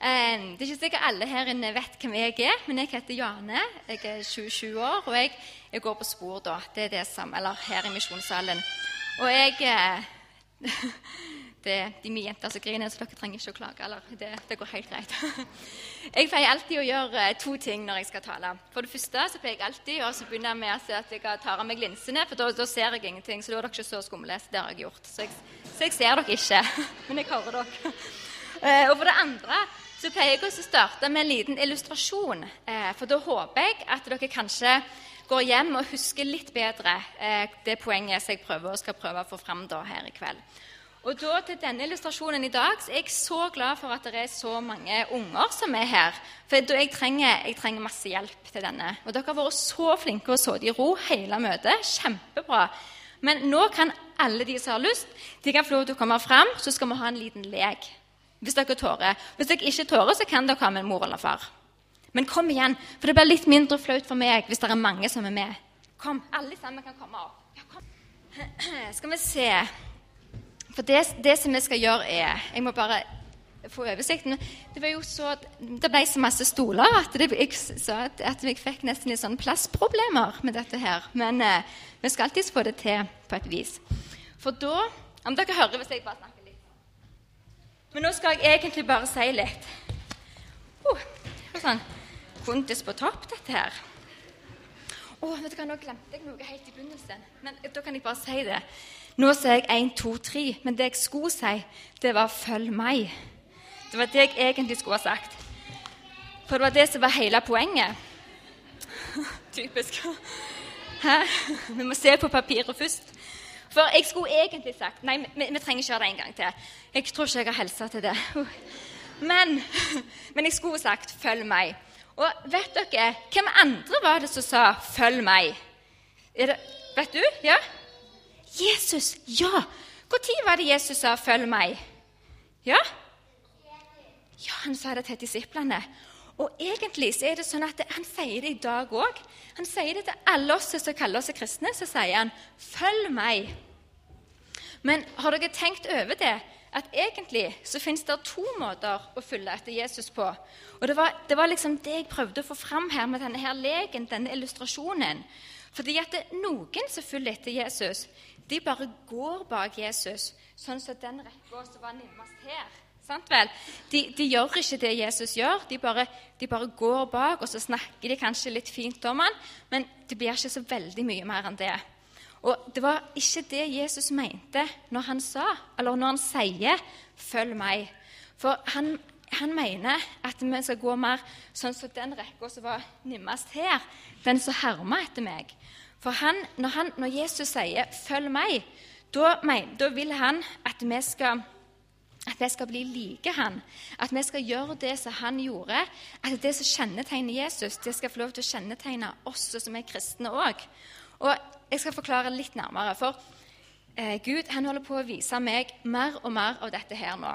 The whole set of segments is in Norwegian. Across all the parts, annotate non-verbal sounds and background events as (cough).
Det er ikke sikkert alle her inne vet hvem jeg er, men jeg heter Jane. Jeg er 27 år, og jeg, jeg går på spor, da. Det er det som, eller her i misjonssalen. Og jeg eh, (laughs) Det de mye jenter som griner, så dere trenger ikke å klage. eller det, det går helt greit. (laughs) Jeg pleier alltid å gjøre eh, to ting når jeg skal tale. For det første så pleier jeg alltid å begynne med å si at jeg tar av meg linsene, for da, da ser jeg ingenting. Så da er dere ikke så skumle. Så det har jeg gjort. Så jeg, så jeg ser dere ikke, (laughs) men jeg hører dere. Eh, og for det andre så pleier jeg å starte med en liten illustrasjon. Eh, for da håper jeg at dere kanskje går hjem og husker litt bedre det poenget som jeg prøver, og skal prøve å få fram da her i kveld. Og da til denne illustrasjonen i dag så er jeg så glad for at det er så mange unger som er her. For jeg trenger, jeg trenger masse hjelp til denne. Og dere har vært så flinke og sittet i ro hele møtet. Kjempebra. Men nå kan alle de som har lyst, de kan få lov til å komme fram, så skal vi ha en liten lek. Hvis dere tårer. Hvis dere ikke tårer, så kan dere ha med mor eller far. Men kom igjen, for det blir litt mindre flaut for meg hvis det er mange som er med. Kom, alle sammen kan komme opp. Ja, kom. (clears throat) Skal vi se for det, det, som vi skal gjøre, er Jeg må bare få oversikten. Det var jo så, det ble så masse stoler at det, jeg at, jeg fikk nesten litt sånn plassproblemer med dette her. Men eh, vi skal alltids få det til på et vis. For da Om dere hører hvis jeg bare snakker Men nå skal jeg egentlig bare si litt. Oh, sånn kondis på topp, dette her. Å, oh, vet du hva, nå glemte jeg noe helt i begynnelsen. Men da kan jeg bare si det. Nå sier jeg 1, 2, 3, men det jeg skulle si, det var 'følg meg'. Det var det jeg egentlig skulle ha sagt. For det var det som var hele poenget. (laughs) Typisk. Hæ? Vi må se på papiret først. For jeg skulle egentlig sagt Nei, vi, vi trenger ikke gjøre det en gang til. Jeg tror ikke jeg har helsa til det. (laughs) Men, (laughs) men jeg skulle sagt 'følg meg'. Og vet dere, hvem andre var det som sa 'følg meg'? Det, vet du? Ja? Jesus, ja! Når var det Jesus sa 'følg meg'? Ja? Ja, han sa det til disiplene. Og egentlig så er det sånn at han sier det i dag òg. Han sier det til alle oss som kaller oss kristne. Så sier han 'følg meg'. Men har dere tenkt over det? At egentlig så finnes det to måter å følge etter Jesus på. Og det var, det var liksom det jeg prøvde å få fram her med denne her leken, denne illustrasjonen. Fordi at det, noen som følger etter Jesus, de bare går bak Jesus, sånn som den rekka som var nærmest her. Sant vel? De, de, gjør ikke det Jesus gjør. De bare, de bare, går bak, og så snakker de kanskje litt fint om han, men det blir ikke så veldig mye mer enn det. Og Det var ikke det Jesus mente når han sa, eller når han sier 'følg meg'. For han, han mener at vi skal gå mer sånn som den rekka som var nimmest her, den som hermer etter meg. For han, når, han, når, Jesus sier 'følg meg', da, da vil han at vi, skal, at vi skal bli like han. At vi skal gjøre det som han gjorde. At det som kjennetegner Jesus, det skal få lov til å kjennetegne oss som er kristne òg. Og jeg skal forklare litt nærmere. For eh, Gud han holder på å vise meg mer og mer av dette her nå.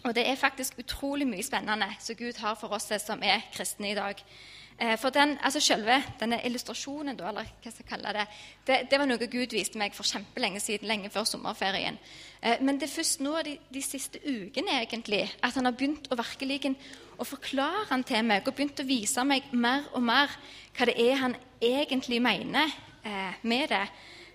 Og det er faktisk utrolig mye spennende som Gud har for oss som er kristne i dag. Eh, for den, altså selve denne illustrasjonen, da, eller hva skal jeg kalle det, det, det, var noe Gud viste meg for kjempelenge siden, lenge før sommerferien. Eh, men det er først nå de, de, siste ukene egentlig, at han har begynt å virkelig å forklare han til meg og begynt å vise meg mer og mer hva det er han egentlig mener eh, med det.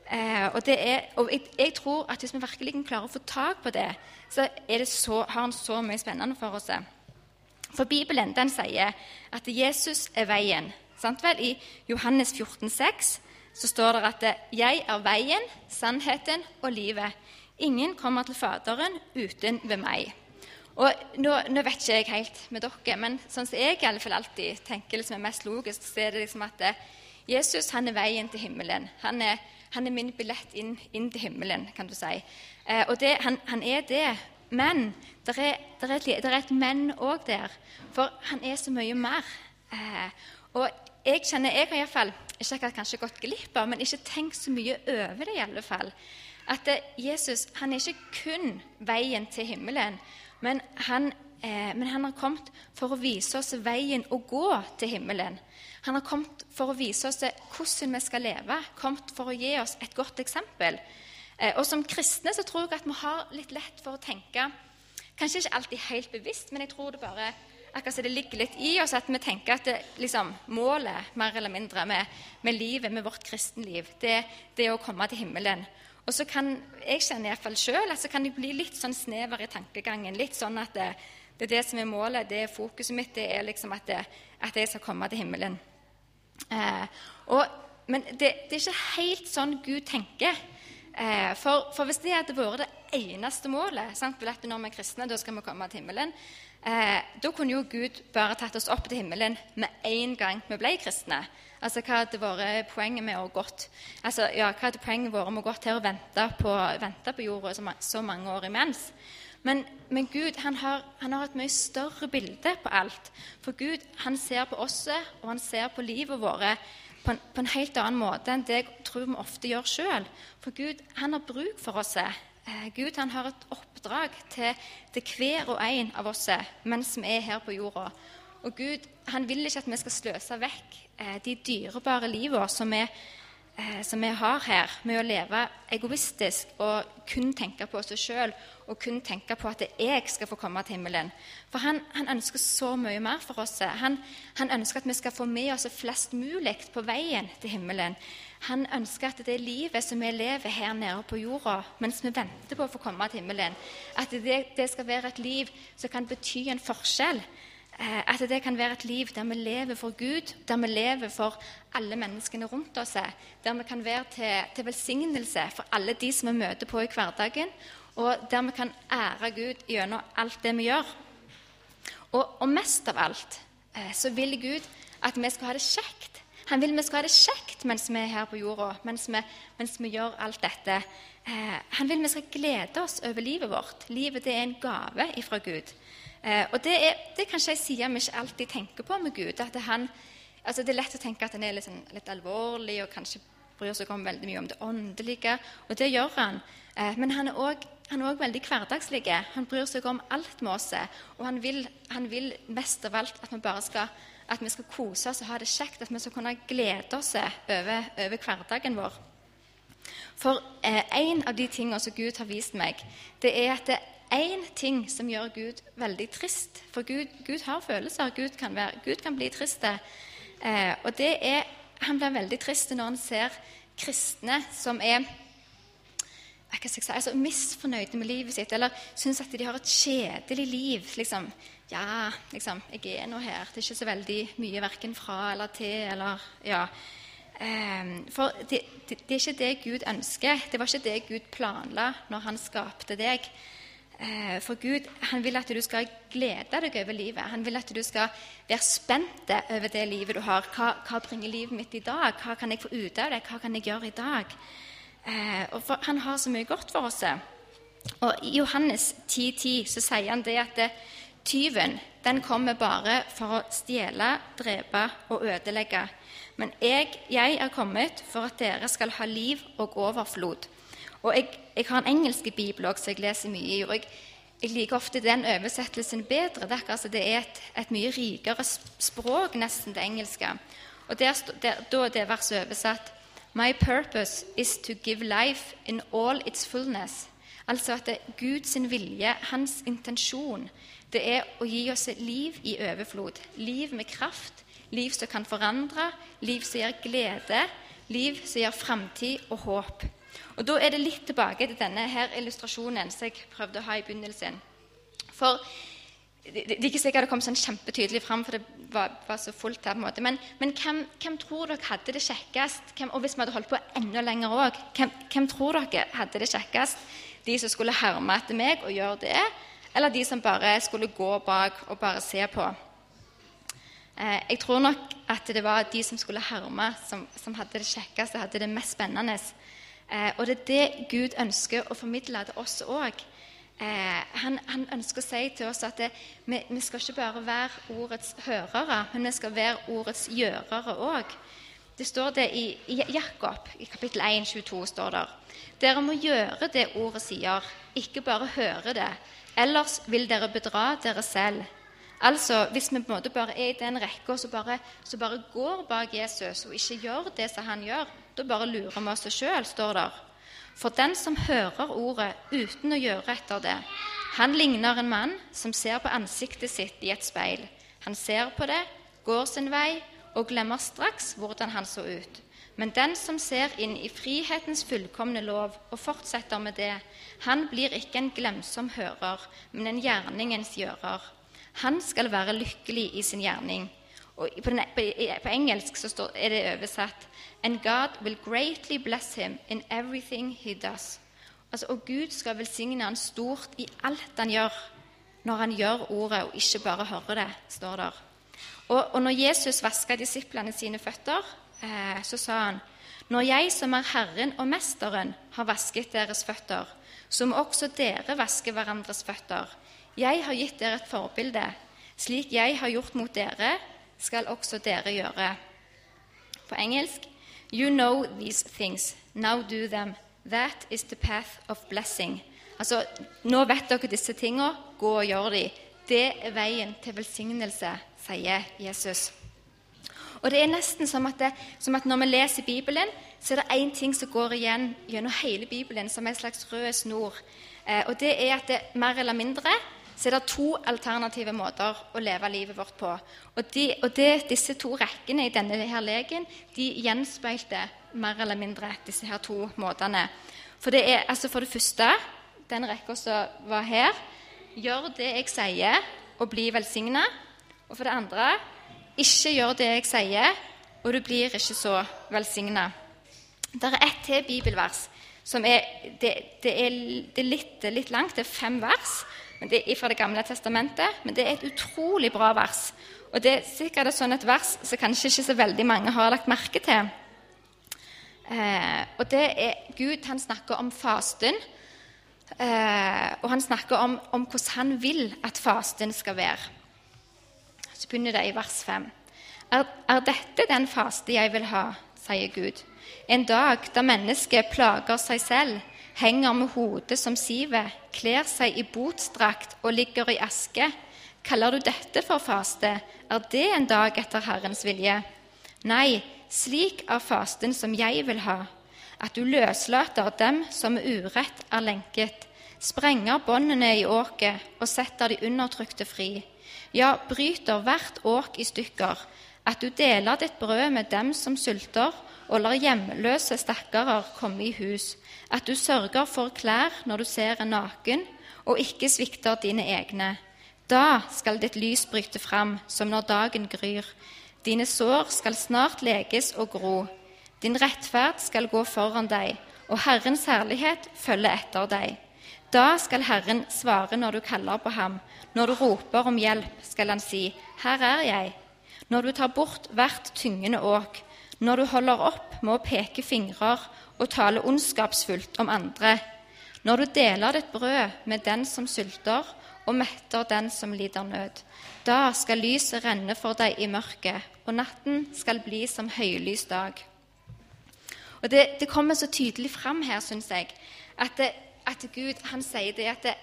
Eh, og, det er, og jeg, jeg, tror at hvis vi virkelig klarer å få tak på det, så, så har han så mye spennende for oss. For Bibelen den sier at Jesus er veien. Sant vel? I Johannes 14, 14,6 så står det at 'Jeg er veien, sannheten og livet'. Ingen kommer til Faderen uten ved meg. Og nå, nå, vet ikke jeg helt med dere, men sånn som jeg i alle fall alltid tenker liksom er mest logisk, så er det liksom at eh, Jesus han er veien til himmelen. Han er, han er min billett inn, inn, til himmelen, kan du si. Eh, og det, han, han, er det men det er, er, et, er et men òg der. For han er så mye mer. Eh, og jeg kjenner, jeg har iallfall ikke akkurat kanskje gått glipp av, men ikke tenkt så mye over det. i alle fall. At det, Jesus han er ikke kun veien til himmelen, men han, eh, men han har kommet for å vise oss veien å gå til himmelen. Han har kommet for å vise oss hvordan vi skal leve, kommet for å gi oss et godt eksempel. Eh, og Som kristne så tror jeg at vi har litt lett for å tenke Kanskje ikke alltid helt bevisst, men jeg tror det bare akkurat det ligger litt i oss at vi tenker at det, liksom, målet mer eller mindre med, med livet, med vårt kristenliv, det, det er å komme til himmelen. Og så kan jeg kjenne iallfall sjøl at så kan jeg bli litt sånn snever i tankegangen. Litt sånn at det, det, er det som er målet, det er fokuset mitt, det er liksom at, at jeg skal komme til himmelen. Eh, og, men det, er ikke helt sånn Gud tenker. Eh, for, for, hvis det hadde vært det eneste målet sant, at når vi er kristne, da skal vi komme til himmelen, eh, da kunne jo Gud bare tatt oss opp til himmelen med en gang vi ble kristne. Altså, Hva hadde vært poenget med å gått altså, ja, hva hadde poenget vært med å gått her og vente på, vente på jorda så, så, mange år imens? Men, men Gud han har, han har, et mye større bilde på alt. For Gud han ser på oss og han ser på livet vårt på en, på en helt annen måte enn det jeg tror vi ofte gjør sjøl. For Gud han har bruk for oss. Eh, Gud han har et oppdrag til, til hver og en av oss mens vi er her på jorda. Og Gud han vil ikke at vi skal sløse vekk eh, de dyrebare livene som vi, eh, som vi har her, med å leve egoistisk og kun tenke på seg sjøl og kun tenke på at jeg skal få komme til himmelen. For han, han ønsker så mye mer for oss. Han, han, ønsker at vi skal få med oss flest mulig på veien til himmelen. Han ønsker at det livet som vi lever her nede på jorda mens vi venter på å få komme til himmelen, at det, det skal være et liv som kan bety en forskjell. Eh, at det kan være et liv der vi lever for Gud, der vi lever for alle menneskene rundt oss. Der vi kan være til, til velsignelse for alle de som vi møter på i hverdagen, og der vi kan ære Gud gjennom alt det vi gjør. Og, og mest av alt eh, så vil Gud at vi skal ha det kjekt. Han vil vi skal ha det kjekt mens vi er her på jorda, mens vi, mens vi gjør alt dette. Eh, han vil vi skal glede oss over livet vårt. Livet det er en gave ifra Gud. Eh, og det er, det er kanskje ei side vi ikke alltid tenker på med Gud. at han, altså Det er lett å tenke at han er litt, sånn, litt alvorlig og kanskje bryr seg om veldig mye om det åndelige. Og det gjør han. Eh, men han er også òg veldig hverdagslig. Han bryr seg om alt med oss. Og han vil, han vil, mest av alt at vi bare skal, at vi skal kose oss og ha det kjekt. At vi skal kunne glede oss over, over hverdagen vår. For eh, en av de tingene som Gud har vist meg, det er at det én ting som gjør Gud veldig trist. For Gud, Gud har følelser. Gud kan, være, Gud kan bli trist. Eh, og det er Han blir veldig trist når han ser kristne som er hva skal jeg si, altså, misfornøyde med livet sitt eller syns at de har et kjedelig liv. Liksom, ja, liksom, jeg er nå her. Det er ikke så veldig mye verken fra eller til. eller, ja. Um, for det, det, det, er ikke det Gud ønsker. Det var ikke det Gud planla når han skapte deg. Uh, for Gud han vil at du skal glede deg over livet. Han vil at du skal være spent over det livet du har. Hva, hva bringer livet mitt i dag? Hva kan jeg få ut av det? Hva kan jeg gjøre i dag? Eh, for, han har så mye godt for oss. Og I Johannes 10,10 10, så sier han det at det, tyven den kommer bare for å stjele, drepe og ødelegge. Men jeg, jeg, er kommet for at dere skal ha liv og overflod. Og Jeg, jeg har en engelsk bibel også, så jeg leser mye i. og jeg, jeg liker ofte den oversettelsen bedre. Det er, altså, det er et, et, mye rikere språk, nesten det engelske. Og der, der, Da er det verset oversatt My purpose is to give life in all its fullness. Altså at det er Guds vilje, hans intensjon, det er å gi oss liv i overflod. Liv med kraft, liv som kan forandre, liv som gir glede, liv som gir framtid og håp. Og Da er det litt tilbake til denne her illustrasjonen som jeg prøvde å ha i begynnelsen. For det, er ikke sikkert det kom sånn kjempetydelig fram, for det var, var så fullt her. på en måte. Men, men hvem, hvem, tror dere hadde det kjekkest? Hvem, og hvis vi hadde holdt på enda lenger òg, hvem, hvem, tror dere hadde det kjekkest? De som skulle herme etter meg og gjøre det, eller de som bare skulle gå bak og bare se på? Eh, jeg tror nok at det var de som skulle herme, som, som hadde det kjekkeste, hadde det mest spennende. Eh, og det er det Gud ønsker å formidle til oss òg. Eh, han, han, ønsker å si til oss at det, vi, vi, skal ikke bare være ordets hørere, men vi skal være ordets gjørere òg. Det står det i, i, Jakob, i kapittel 1, 22, står det. Dere må gjøre det ordet sier, ikke bare høre det. Ellers vil dere bedra dere selv. Altså, Hvis vi på en måte bare er i den rekka så bare, bare går bak Jesus og ikke gjør det som han gjør, da bare lurer vi oss sjøl, står der. For den som hører ordet uten å gjøre etter det, Han ligner en mann som ser på ansiktet sitt i et speil. Han ser på det, går sin vei og glemmer straks hvordan han så ut. Men den som ser inn i frihetens fullkomne lov og fortsetter med det, han blir ikke en glemsom hører, men en gjerningens gjører. Han skal være lykkelig i sin gjerning. Og på, på, engelsk står, er det oversatt And God will greatly bless him in everything he does. Altså, og Gud skal velsigne han stort i alt han gjør, når han gjør ordet og ikke bare hører det, står der. Og, og når Jesus vaska disiplene sine føtter, eh, så sa han når jeg som er Herren og Mesteren, har vasket deres føtter, så må også dere vaske hverandres føtter. Jeg har gitt dere et forbilde. Slik jeg har gjort mot dere, skal også dere gjøre. På engelsk You know these things. Now do them. That is the path of blessing. Altså, Nå vet dere disse tingene. Gå og gjør dem. Det er veien til velsignelse, sier Jesus. Og Det er nesten som at, det, som at når vi leser Bibelen, så er det én ting som går igjen gjennom hele Bibelen som er en slags rød snor. Eh, og det er at det, mer eller mindre så er det to alternative måter å leve livet vårt på. Og, de, og det, disse to rekkene i denne her leken de gjenspeilte mer eller mindre disse her to måtene. For det er altså for det første den rekka som var her gjør det jeg sier, og bli velsigna. Og for det andre ikke gjør det jeg sier, og du blir ikke så velsigna. Det er ett til bibelvers som er Det, det er, det er litt, litt, langt, det er fem vers det er fra Det gamle testamentet. Men det er et utrolig bra vers. Og det er sikkert sånn et vers som kanskje ikke så veldig mange har lagt merke til. Eh, og det er Gud han snakker om fasten. Eh, og han snakker om, om, hvordan han vil at fasten skal være. Så begynner det i vers 5. Er, er dette den faste jeg vil ha, sier Gud. En dag da mennesket plager seg selv, henger med hodet som sivet, kler seg i botsdrakt og ligger i aske. Kaller du dette for faste? Er det en dag etter Herrens vilje? Nei, slik er fasten som jeg vil ha, at du løslater dem som med urett er lenket, sprenger båndene i åket og setter de undertrykte fri. Ja, bryter hvert åk i stykker, at du deler ditt brød med dem som sulter, og lar hjemløse stakkarer komme i hus, at du sørger for klær når du ser en naken, og ikke svikter dine egne. Da skal ditt lys bryte fram som når dagen gryr. Dine sår skal snart leges og gro. Din rettferd skal gå foran deg, og Herrens herlighet følge etter deg. Da skal Herren svare når du kaller på ham. Når du roper om hjelp, skal han si, Her er jeg. Når du tar bort hvert tyngende åk, når du holder opp med å peke fingrer og tale ondskapsfullt om andre, når du deler ditt brød med den som sulter, og metter den som lider nød. Da skal lyset renne for deg i mørket, og natten skal bli som høylys dag. Og Det, det kommer så tydelig fram her, syns jeg, at, det, at Gud han sier det at det,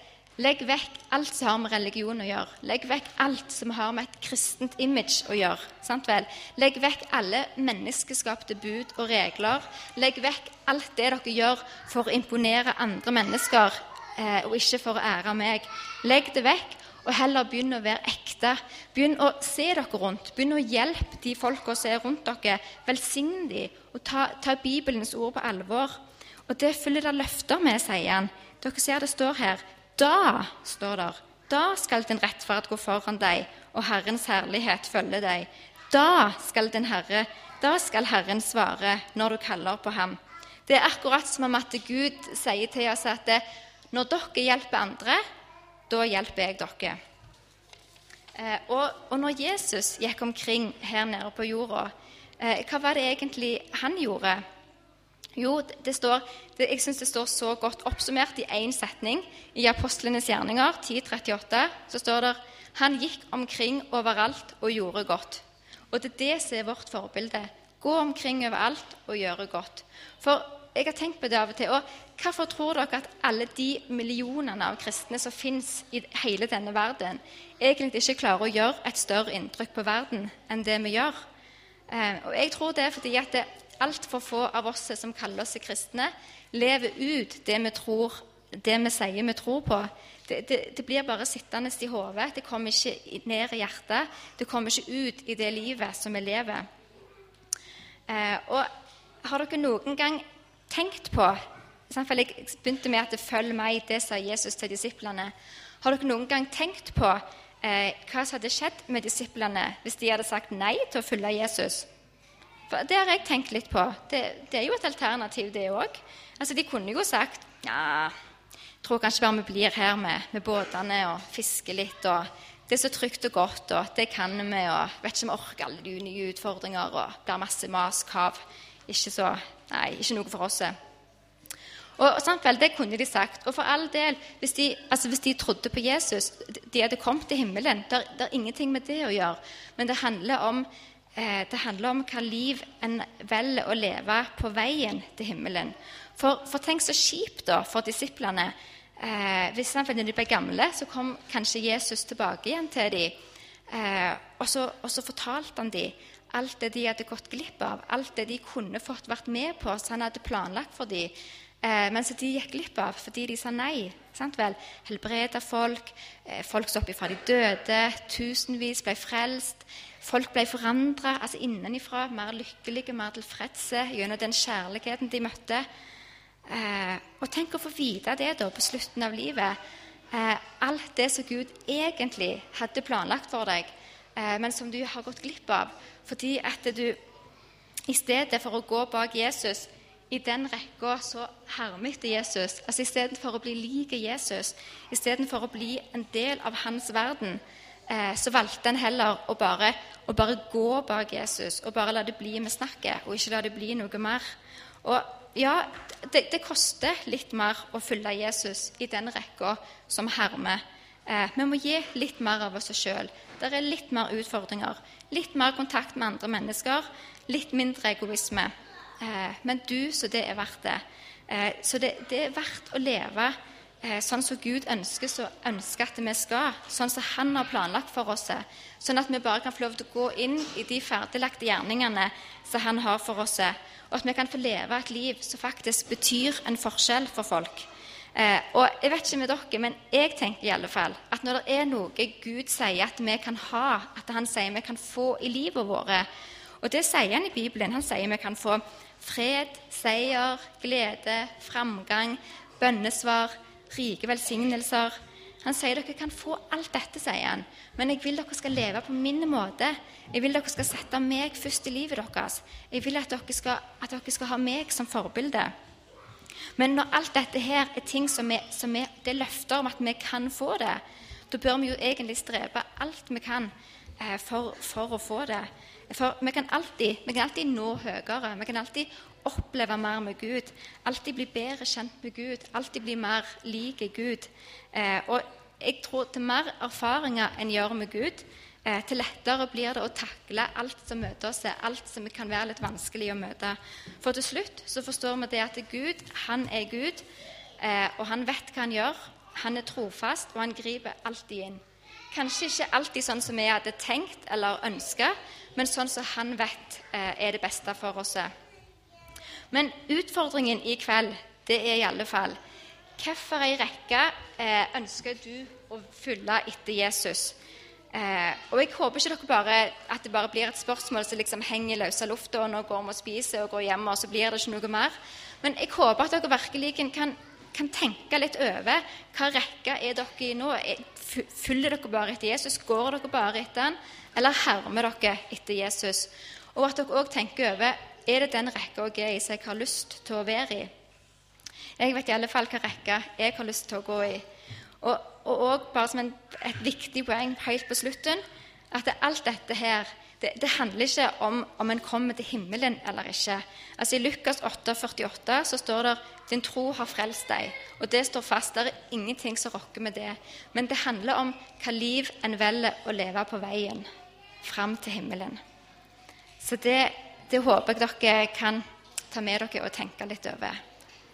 Legg vekk alt som har med religion å gjøre. Legg vekk alt som har med et kristent image å gjøre. sant vel? Legg vekk alle menneskeskapte bud og regler. Legg vekk alt det dere gjør for å imponere andre mennesker, eh, og ikke for å ære meg. Legg det vekk, og heller begynn å være ekte. Begynn å se dere rundt. Begynn å hjelpe de folka som er rundt dere. Velsign dem, og ta, ta Bibelens ord på alvor. Og det følger det løfter med, sier han. Dere ser det står her da, står der, da skal din rettferd gå foran deg, og Herrens herlighet følge deg. Da skal, herre, da skal Herren svare når du kaller på ham. Det er akkurat som om at Gud sier til oss at når dere hjelper andre, da hjelper jeg dere. Eh, og, og, når Jesus gikk omkring her nede på jorda, eh, hva var det egentlig han gjorde? Jo, det står, det, jeg syns det står så godt oppsummert i én setning i Apostlenes gjerninger 10.38. Så står det han gikk omkring overalt og gjorde godt. Og det er det som er vårt forbilde. Gå omkring overalt og gjøre godt. For jeg har tenkt på det av og til. Og hvorfor tror dere at alle de millionene av kristne som fins i hele denne verden, egentlig ikke klarer å gjøre et større inntrykk på verden enn det vi gjør? Eh, og jeg tror det er fordi at det, altfor få av oss som kaller oss kristne, lever ut det vi tror det vi sier vi tror på, det, det, det blir bare sittende i hodet. Det kommer ikke ned i hjertet. Det kommer ikke ut i det livet som vi lever. Eh, og har dere noen gang tenkt på Jeg begynte med at det 'følg meg', det sa Jesus til disiplene. Har dere noen gang tenkt på eh, hva som hadde skjedd med disiplene hvis de hadde sagt nei til å følge Jesus? Det har jeg tenkt litt på. Det, det er jo et alternativ, det òg. Altså, de kunne jo sagt ja, tror kanskje bare vi blir her med, med båtene og fisker litt. og Det er så trygt og godt, og det kan vi. og Vet ikke om vi orker alle de nye utfordringer og blir masse mas, kav. Ikke så, nei, ikke noe for oss. Og sant vel, Det kunne de sagt. Og for all del, hvis de, altså hvis de trodde på Jesus De hadde kommet til himmelen. Det er ingenting med det å gjøre. Men det handler om, eh, det handler om hva liv en velger å leve på veien til himmelen. For, for tenk så kjipt da for disiplene. Eh, hvis de ble gamle, så kom kanskje Jesus tilbake igjen til dem. Eh, og, så, og så fortalte han dem alt det de hadde gått glipp av, alt det de kunne fått vært med på, som han hadde planlagt for dem. Eh, men som de gikk glipp av fordi de sa nei. sant vel? Helbreda folk, eh, folk sto opp ifra de døde, tusenvis ble frelst. Folk ble forandra altså innenfra, mer lykkelige, mer tilfredse gjennom den kjærligheten de møtte. Eh, og tenk å få vite det da på slutten av livet. Eh, alt det som Gud egentlig hadde planlagt for deg, eh, men som du har gått glipp av fordi at du i stedet for å gå bak Jesus i den rekka så hermet Jesus. Altså Istedenfor å bli lik Jesus, istedenfor å bli en del av hans verden, eh, så valgte en heller å bare, å bare, gå bak Jesus og bare la det bli med snakket, og ikke la det bli noe mer. Og ja, det, det koster litt mer å følge Jesus i den rekka som hermer. Eh, vi må gi litt mer av oss sjøl. Det er litt mer utfordringer. Litt mer kontakt med andre mennesker. Litt mindre egoisme. Eh, men du, så det er verdt det. Eh, så det, det er verdt å leve sånn som Gud ønsker, så ønsker at vi skal. Sånn som Han har planlagt for oss. Sånn at vi bare kan få lov til å gå inn i de ferdiglagte gjerningene som Han har for oss. Og at vi kan få leve et liv som faktisk betyr en forskjell for folk. Eh, og jeg vet ikke med dere, men jeg tenker i alle fall at når det er noe Gud sier at vi kan ha, at han sier vi kan få i livet vårt Og det sier han i Bibelen. Han sier vi kan få fred, seier, glede, framgang, bønnesvar, rike velsignelser. Han sier dere kan få alt dette, sier han. Men jeg vil dere skal leve på min måte. Jeg vil dere skal sette meg først i livet deres. Jeg vil at dere skal, at dere skal ha meg som forbilde. Men når alt dette her er ting som, er, som er, det er løfter om at vi kan få det, da bør vi jo egentlig strebe alt vi kan eh, for, for, å få det. For vi kan, alltid, vi kan alltid nå høyere. Vi kan alltid oppleve mer med Gud. Alltid bli bedre kjent med Gud. Alltid bli mer lik Gud. Eh, og jeg tror til mer erfaringer en gjør med Gud, eh, til lettere blir det å takle alt som møter oss, alt som kan være litt vanskelig å møte. For til slutt så forstår vi det at Gud, han er Gud, eh, og han vet hva han gjør. Han er trofast, og han griper alltid inn. Kanskje ikke alltid sånn som vi hadde tenkt eller ønska, men sånn som han vet eh, er det beste for oss. Men utfordringen i kveld, det er i alle fall Hvilken rekke eh, ønsker du å følge etter Jesus? Eh, og Jeg håper ikke bare, at det bare blir et spørsmål som liksom henger løs av lufta, og nå går vi og spiser og går hjem, og så blir det ikke noe mer. Men jeg håper at dere virkelig kan, kan tenke litt over hva rekke er dere i nå. Følger dere bare etter Jesus? Går dere bare etter han? Eller hermer dere etter Jesus? Og at dere òg tenker over er det den rekka jeg er i som jeg har lyst til å være i. Jeg vet i alle fall hva rekke jeg har lyst til å gå i. Og, og også bare som en, et viktig poeng helt på slutten at alt dette her det, det, handler ikke om om en kommer til himmelen eller ikke. Altså I Lukas 8, 48 så står det 'Din tro har frelst deg'. Og det står fast. Det er ingenting som rokker med det. Men det handler om hva liv en velger å leve på veien fram til himmelen. Så det, det håper jeg dere kan ta med dere og tenke litt over.